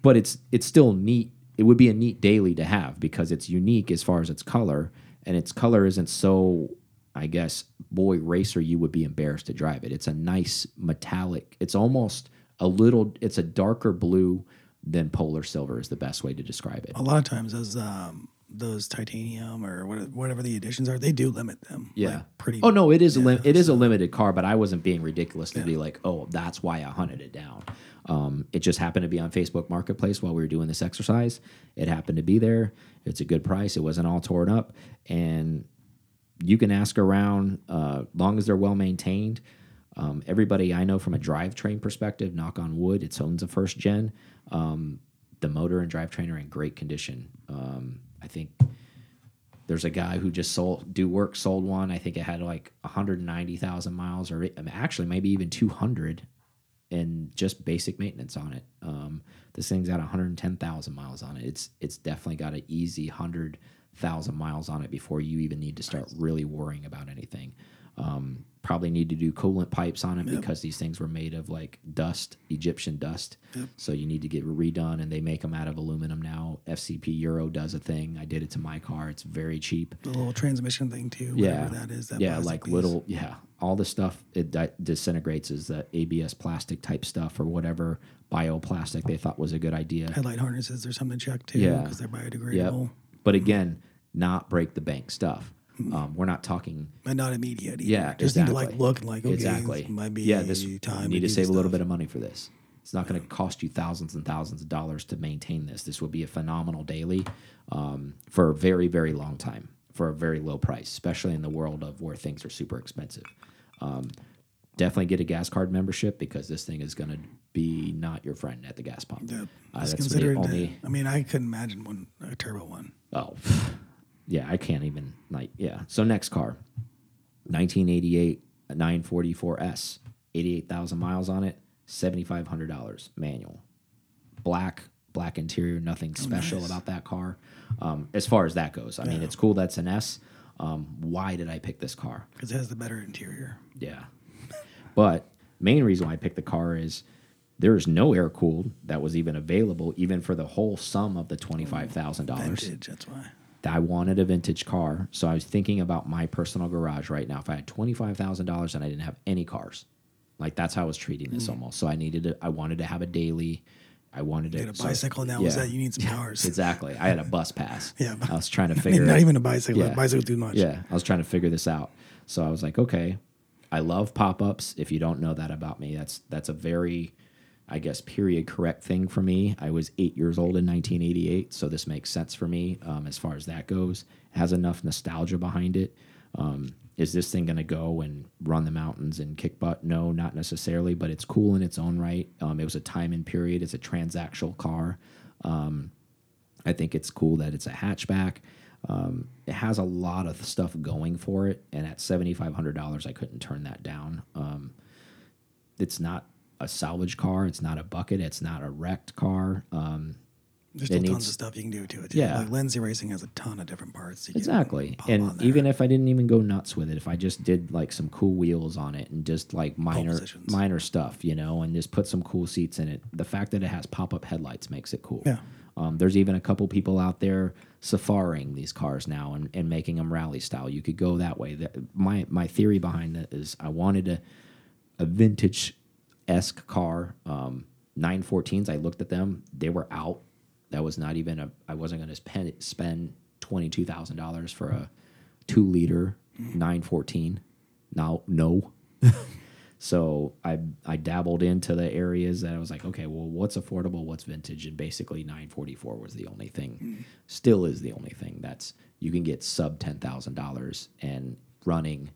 but it's it's still neat. It would be a neat daily to have because it's unique as far as its color, and its color isn't so. I guess boy racer, you would be embarrassed to drive it. It's a nice metallic. It's almost a little. It's a darker blue than polar silver is the best way to describe it. A lot of times those um those titanium or whatever the editions are, they do limit them. Yeah. like, pretty. Oh no, it is a lim it is a limited car, but I wasn't being ridiculous to be like, oh, that's why I hunted it down. Um, it just happened to be on Facebook Marketplace while we were doing this exercise. It happened to be there. It's a good price. It wasn't all torn up, and you can ask around. Uh, long as they're well maintained. Um, everybody I know from a drivetrain perspective, knock on wood, it's owns a first gen. Um, the motor and drivetrain are in great condition. Um, I think there's a guy who just sold do work sold one. I think it had like 190,000 miles, or actually maybe even 200, and just basic maintenance on it. Um, this thing's got 110,000 miles on it. It's it's definitely got an easy 100,000 miles on it before you even need to start really worrying about anything. Um, probably need to do coolant pipes on it because these things were made of like dust, Egyptian dust. So you need to get redone, and they make them out of aluminum now. FCP Euro does a thing. I did it to my car. It's very cheap. the little transmission thing too. Yeah, that is. That yeah, like piece. little yeah, all the stuff it di disintegrates is the ABS plastic type stuff or whatever bioplastic they thought was a good idea. headlight harnesses. There's something to check too Yeah. because they're Yep. biodegradable. But again, not break the bank stuff. Um, we're not talking And not immediate. Either. Yeah, just exactly. need to like look and like okay, exactly. Might be yeah, this time. you need to save a little bit of money for this. It's not going to cost you thousands and thousands of dollars to maintain this. This would be a phenomenal daily um, for a very, very long time for a very low price, especially in the world of where things are super expensive. Um, definitely get a gas card membership because this thing is going to be not your friend at the gas pump. Yeah, Uh, that's the considered. only. I mean, I couldn't imagine one a turbo one. Oh, (laughs) yeah, I can't even like yeah. So next car, 1988 944S, 88,000 miles on it, $7,500 manual, black black interior, nothing special nice. about that car. Um, as far as that goes, I mean, it's cool. That's an S. Um, why did I pick this car? because it has the better interior. Yeah. But main reason why I picked the car is there is no air cooled that was even available, even for the whole sum of the twenty five thousand dollars. That's why. I wanted a vintage car, so I was thinking about my personal garage right now. If I had twenty five thousand dollars and I didn't have any cars, like that's how I was treating this mm. almost. So I needed, to, I wanted to have a daily. I wanted to Get a so- bicycle now. Is yeah. that you need some (laughs) cars? Exactly. I had a bus pass. (laughs) Yeah. I was trying to (laughs) figure. not even a bicycle. Yeah. A bicycle too much. yeah, I was trying to figure this out. So I was like, okay, I love pop ups. If you don't know that about me, that's that's a very, I guess, period correct thing for me. I was eight years old in 1988, so this makes sense for me um, as far as that goes. It has enough nostalgia behind it. Um, is this thing going to go and run the mountains and kick butt? No, not necessarily, but it's cool in its own right. Um, it was a time and period. It's a transactional car. I think it's cool that it's a hatchback. Um, it has a lot of stuff going for it, and at seventy five hundred dollars, I couldn't turn that down. Um, it's not a salvage car. It's not a bucket. It's not a wrecked car. Um, There's still tons of stuff you can do to it. Too. Yeah. Like Lindsey Racing has a ton of different parts. exactly. And even if I didn't even go nuts with it, if I just did like some cool wheels on it and just like minor minor stuff, you know, and just put some cool seats in it, the fact that it has pop up headlights makes it cool. Yeah. Um, there's even a couple people out there safaring these cars now and, and making them rally style. You could go that way. That, my my theory behind it is I wanted a a vintage esque car. Um, 914s. I looked at them; they were out. That was not even a. I wasn't going to spend twenty two thousand dollars for a two liter 914. Now, no. (laughs) So I I dabbled into the areas that I was like, okay, well, what's affordable, what's vintage, and basically 944 was the only thing, still is the only thing that's you can get sub ten thousand dollars and running,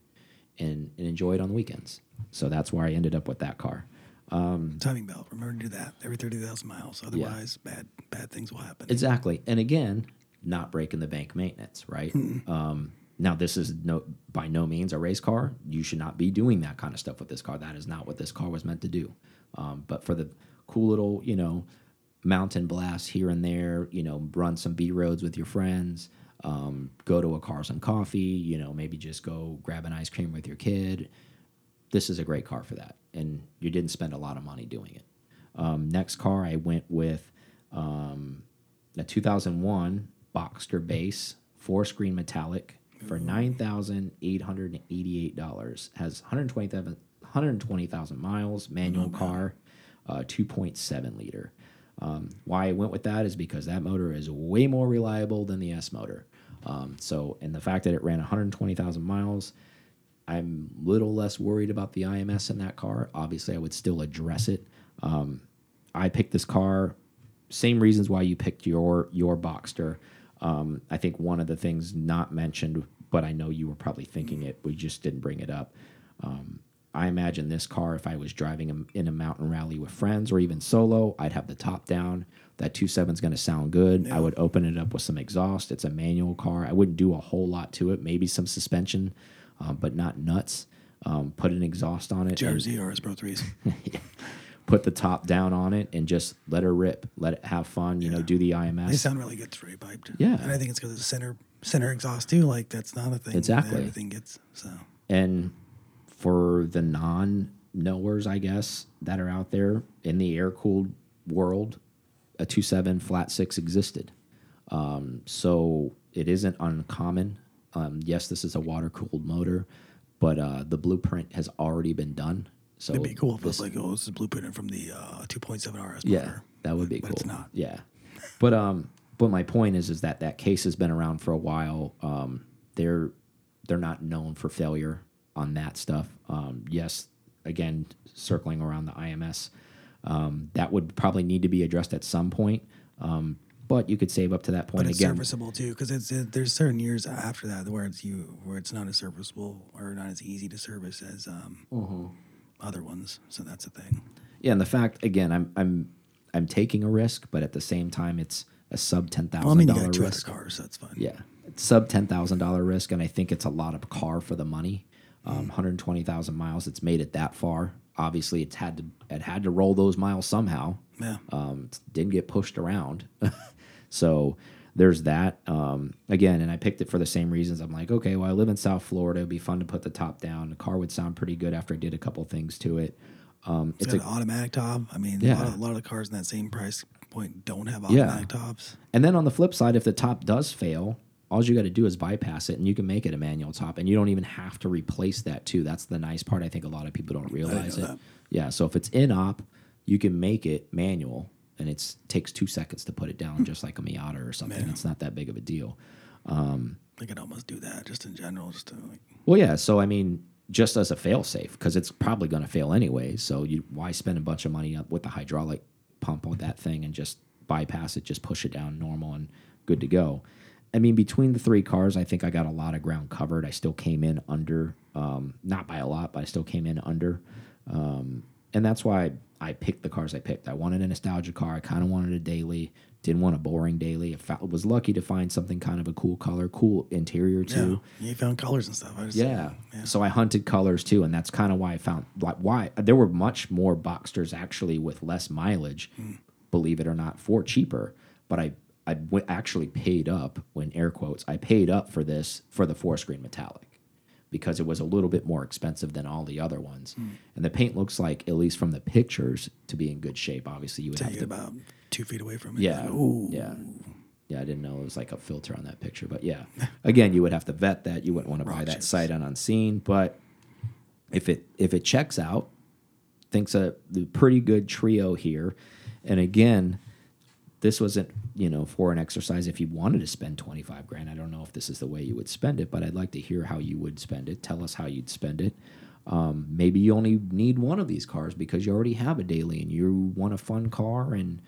and, and enjoy it on the weekends. So that's where I ended up with that car. Timing belt. Remember to do that every thirty thousand miles. Otherwise, bad bad things will happen. Exactly, and again, not breaking the bank maintenance, right? Um, now, this is no by no means a race car. You should not be doing that kind of stuff with this car. That is not what this car was meant to do. Um, but for the cool little, you know, mountain blasts here and there, you know, run some B roads with your friends, um, go to a Cars and Coffee, you know, maybe just go grab an ice cream with your kid. This is a great car for that, and you didn't spend a lot of money doing it. Um, next car, I went with um, a 2001 Boxster base Forest Green metallic for nine thousand eight hundred and eighty eight dollars. Has 120,000 120,000 miles. Manual car, uh, 2.7 liter. Um, why I went with that is because that motor is way more reliable than the S motor. Um, so, and the fact that it ran 120,000 miles, I'm a little less worried about the IMS in that car. Obviously, I would still address it. Um, I picked this car, same reasons why you picked your your Boxster. Um, I think one of the things not mentioned, but I know you were probably thinking it, we just didn't bring it up. Um, I imagine this car, if I was driving in a mountain rally with friends or even solo, I'd have the top down. That 2.7 is going to sound good. I would open it up with some exhaust. It's a manual car. I wouldn't do a whole lot to it, maybe some suspension, um, but not nuts. Um, put an exhaust on it. JRZ RS Pro threes. put the top down on it and just let her rip, let it have fun. You know, do the IMS. They sound really good straight piped. Yeah. and I think it's because of the center center exhaust too. Like that's not a thing. Exactly. everything gets so. and for the non knowers, I guess that are out there in the air cooled world, a 2.7 flat six existed. Um, so it isn't uncommon. Um, yes, this is a water cooled motor, but uh, the blueprint has already been done. So It'd be cool if it was like, oh, this is blueprinted from the uh, 2.7 RS Yeah, motor. that would be But cool. it's not. Yeah, but um, but my point is, is that that case has been around for a while. Um, they're they're not known for failure on that stuff. Um, yes, again, circling around the IMS, Um, that would probably need to be addressed at some point. Um, but you could save up to that point But it's again. serviceable too, because it's it, there's certain years after that where it's you where it's not as serviceable or not as easy to service as um, Mm-hmm. other ones. So that's a thing. Yeah, and the fact again, I'm I'm I'm taking a risk, but at the same time, it's a sub ten thousand Well, I mean, you got two other risk. cars, so that's fine. Yeah, it's sub ten thousand dollar risk, and I think it's a lot of car for the money. Mm. Um, 120,000 miles. It's made it that far. Obviously, it's had to it had to roll those miles somehow. Yeah. Um, it didn't get pushed around, (laughs) so there's that. Um, again, and I picked it for the same reasons. I'm like, okay, well, I live in South Florida. It'd be fun to put the top down. The car would sound pretty good after I did a couple things to it. Um, It's it's an automatic top. I mean, a, lot of, a lot of the cars in that same price point don't have Yeah. automatic tops. And then on the flip side, if the top does fail, all you got to do is bypass it, and you can make it a manual top, and you don't even have to replace that too. That's the nice part. I think a lot of people don't realize it. that. Yeah. So if it's in op, you can make it manual, and it takes two seconds to put it down, just like a Miata or something. Yeah. It's not that big of a deal. I could almost do that just in general, just to like Well, yeah. So I mean, just as a fail safe, because it's probably going to fail anyway. So you why spend a bunch of money up with the hydraulic pump on that thing and just bypass it, just push it down normal and good to go. I mean, between the three cars, I think I got a lot of ground covered. I still came in under, um, not by a lot, but I still came in under. Um, and that's why I picked the cars I picked. I wanted a nostalgia car. I kind of wanted a daily. Didn't want a boring daily. I was lucky to find something kind of a cool color, cool interior too. yeah, you found colors and stuff. I just, Yeah. yeah. So I hunted colors too, and that's kind of why I found like why there were much more Boxsters actually with less mileage, hmm. believe it or not, for cheaper. But I I actually paid up when air quotes I paid up for this for the Forest Green metallic because it was a little bit more expensive than all the other ones, Hmm. and the paint looks like at least from the pictures to be in good shape. Obviously, you would Take have to about two feet away from it. yeah. Like. Yeah. Yeah, I didn't know it was like a filter on that picture. But yeah. (laughs) Again, you would have to vet that. You wouldn't want to buy that chips. sight on unseen. But if it if it checks out, thinks a pretty good trio here. And again, this wasn't, you know, for an exercise if you wanted to spend 25 grand. I don't know if this is the way you would spend it, but I'd like to hear how you would spend it. Tell us how you'd spend it. Um, maybe you only need one of these cars because you already have a daily and you want a fun car and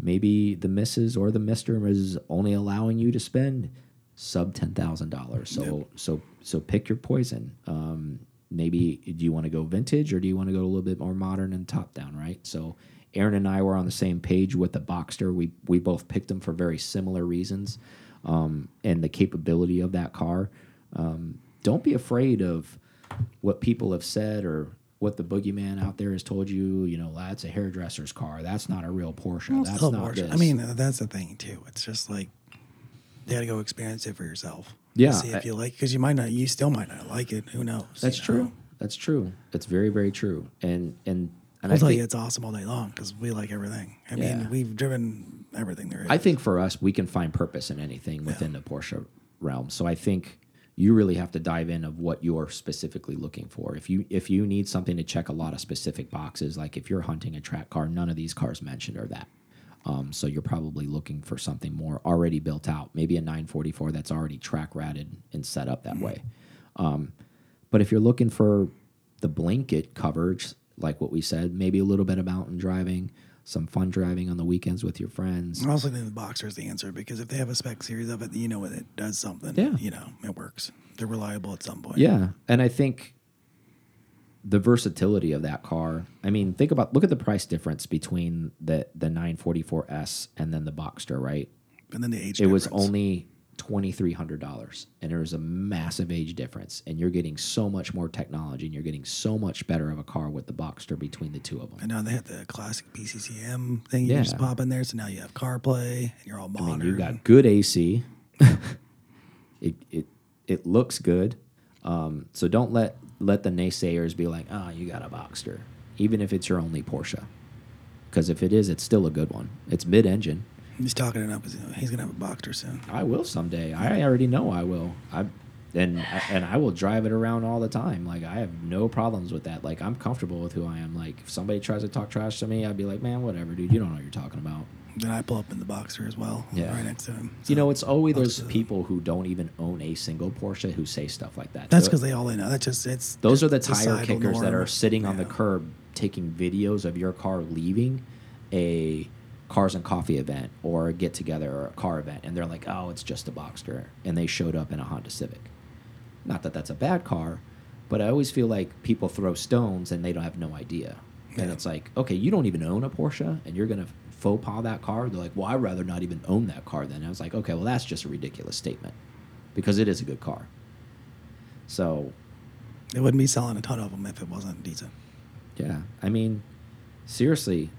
maybe the missus or the mister is only allowing you to spend sub ten thousand dollars. So so so pick your poison. Um, maybe do you want to go vintage or do you want to go a little bit more modern and top down, right? So Aaron and I were on the same page with the Boxster. We we both picked them for very similar reasons, um, and the capability of that car. Um, don't be afraid of what people have said or what the boogeyman out there has told you. You know, that's a hairdresser's car. That's not a real Porsche. Well, that's not Porsche. this. I mean, uh, that's the thing too. It's just like you got to go experience it for yourself. Yeah, See if I- you like, because you might not, you still might not like it. Who knows? That's you true. That's true. That's very very true. And and and I'll I tell think, you, it's awesome all day long because we like everything. I Yeah. mean, we've driven everything there is. I think for us, we can find purpose in anything within the Porsche realm. So I think you really have to dive in of what you're specifically looking for. If you if you need something to check a lot of specific boxes, like if you're hunting a track car, none of these cars mentioned are that. Um, so you're probably looking for something more already built out, maybe a 944 that's already track ratted and set up that way. Um, but if you're looking for the blanket coverage, like what we said, maybe a little bit of mountain driving, some fun driving on the weekends with your friends. I also think the Boxer is the answer because if they have a spec series of it, you know it does something. Yeah. You know, it works. They're reliable at some point. Yeah, and I think the versatility of that car. I mean, think about look at the price difference between the the 944S and then the Boxster, right? And then the age It was only twenty three hundred dollars, and there was a massive age difference. And you're getting so much more technology, and you're getting so much better of a car with the Boxster between the two of them. And now they have the classic PCCM thing you Yeah. just pop in there. So now you have CarPlay and you're all I modern. mean, you got good AC. (laughs) it it it looks good. Um, so don't let let the naysayers be like, "Ah, you got a Boxster," even if it's your only Porsche. Because if it is, it's still a good one. It's mid-engine. He's talking it up. He's gonna have a Boxer soon. I will someday. I already know I will. I and and I will drive it around all the time. Like I have no problems with that. Like I'm comfortable with who I am. Like if somebody tries to talk trash to me, I'd be like, man, whatever, dude. You don't know what you're talking about. Then I pull up in the Boxer as well. Yeah. Right next to him. You know, it's always those people who don't even own a single Porsche who say stuff like that. That's because they all they know. That's just it's. those are the tire kickers that are sitting on the curb taking videos of your car leaving a cars and coffee event or a get together or a car event, and they're like, "Oh, it's just a Boxster," and they showed up in a Honda Civic. Not that that's a bad car, but I always feel like people throw stones and they don't have no idea. And it's like, okay, you don't even own a Porsche, and you're gonna faux pas that car. They're like, well, I'd rather not even own that car. Then I was like, okay, well, that's just a ridiculous statement, because it is a good car. So They wouldn't be selling a ton of them if it wasn't decent. Yeah, I mean, seriously,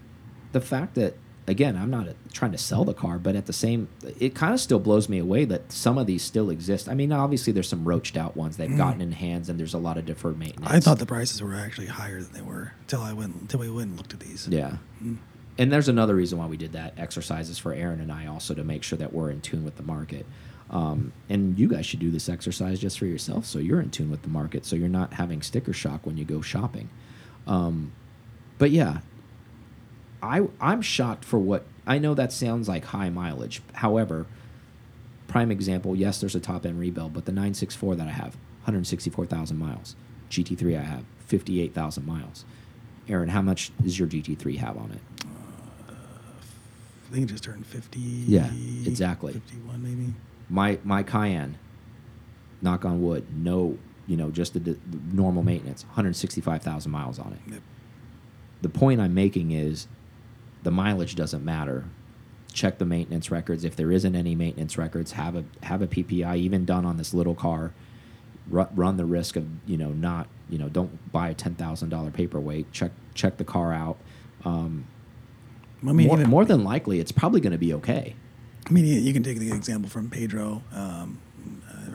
the fact that again, I'm not trying to sell the car, but at the same, it kind of still blows me away that some of these still exist. I mean, obviously there's some roached out ones they've gotten in hands, and there's a lot of deferred maintenance. Mm. I thought the prices were actually higher than they were until I went until we went and looked at these. yeah. And there's another reason why we did that exercises for Aaron and I also to make sure that we're in tune with the market. Um, and you guys should do this exercise just for yourself, so you're in tune with the market, so you're not having sticker shock when you go shopping. Um, but yeah, I I'm shocked for what I know that sounds like high mileage. However, prime example, yes, there's a top end rebuild, but the 964 that I have, 164,000 miles. GT3 I have 58,000 miles. Aaron, how much does your GT3 have on it? Uh, I think it just turned 50. Yeah, exactly. 51 maybe. My my Cayenne, knock on wood, no, you know, just the, the normal maintenance, 165,000 miles on it. Yep. the point I'm making is the mileage doesn't matter. Check the maintenance records. If there isn't any maintenance records, have a have a PPI even done on this little car. Ru run the risk of you know not you know don't buy a ten thousand dollar paperweight. Check check the car out. Um, I mean, more, even- more than likely, it's probably going to be okay. I mean, you can take the example from Pedro. Um,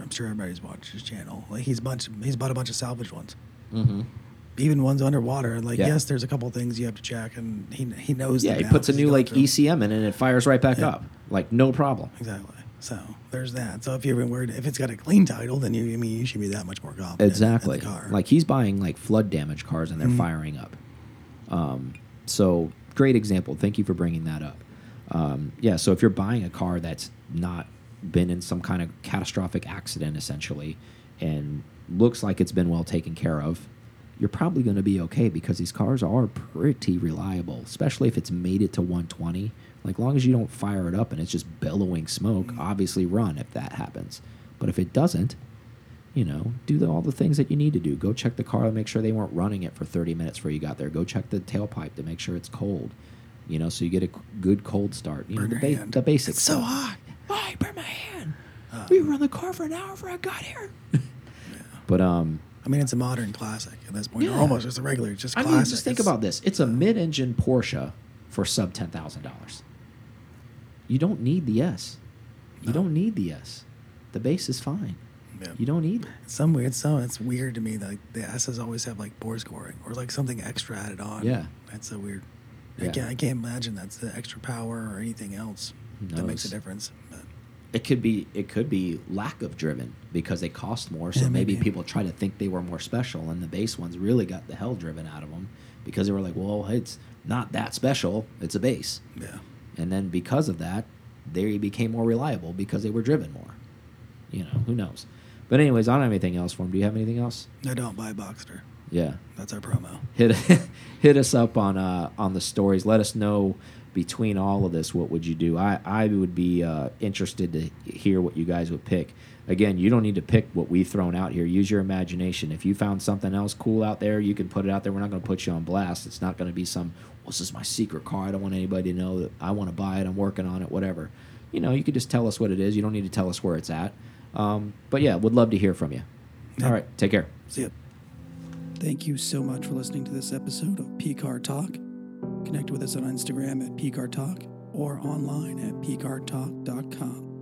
I'm sure everybody's watched his channel. Like he's bunch, he's bought a bunch of salvage ones, Mm-hmm. Even ones underwater. Like Yeah. yes, there's a couple things you have to check, and he he knows. Yeah, he puts a new like through. ECM in and it fires right back Yeah. up, like no problem. Exactly. So there's that. So if you're worried, if it's got a clean title, then you I mean you should be that much more confident. Exactly. Like he's buying like flood damage cars and they're Mhm. firing up. Um, so great example. Thank you for bringing that up. Um, yeah. So if you're buying a car that's not been in some kind of catastrophic accident, essentially, and looks like it's been well taken care of, you're probably going to be okay because these cars are pretty reliable, especially if it's made it to 120. Like, long as you don't fire it up and it's just billowing smoke, obviously run if that happens. But if it doesn't, you know, do the, all the things that you need to do. Go check the car to make sure they weren't running it for 30 minutes before you got there. Go check the tailpipe to make sure it's cold. You know, so you get a good cold start. You Burn know, the, ba the basics. It's so hot. I burned my hand. Uh, we were on the car for an hour before I got here. (laughs) but um, I mean, it's a modern classic at this point. Or Yeah. almost just a regular, it's just I classic. mean, just think It's- about this. It's a mid-engine Porsche for sub ten thousand dollars. You don't need the S. You No. don't need the S. The base is fine. Yeah. You don't need it. Some weird, some it's weird to me that like, the S's always have like bore scoring or like something extra added on. Yeah. that's so weird. I Yeah. can't, I can't imagine that's the extra power or anything else Who that makes a difference. It could be it could be lack of driven because they cost more. So Yeah, maybe. maybe. people try to think they were more special, and the base ones really got the hell driven out of them because they were like, well, it's not that special. It's a base, yeah, and then because of that, they became more reliable because they were driven more. You know, who knows? But anyways, I don't have anything else for them. Do you have anything else? I don't buy Boxster. Yeah. That's our promo. hit (laughs) hit us up on uh, on the stories. Let us know between all of this what would you do. I I would be uh, interested to hear what you guys would pick. Again, you don't need to pick what we've thrown out here. Use your imagination. If you found something else cool out there, you can put it out there. We're not going to put you on blast. It's not going to be some. Well, this is my secret car. I don't want anybody to know that I want to buy it. I'm working on it. Whatever. You know, you could just tell us what it is. You don't need to tell us where it's at. Um, but yeah, would love to hear from you. Yeah. All right, take care. See ya. Thank you so much for listening to this episode of P Car Talk. Connect with us on Instagram at PCAR Talk or online at PCARTalk.com.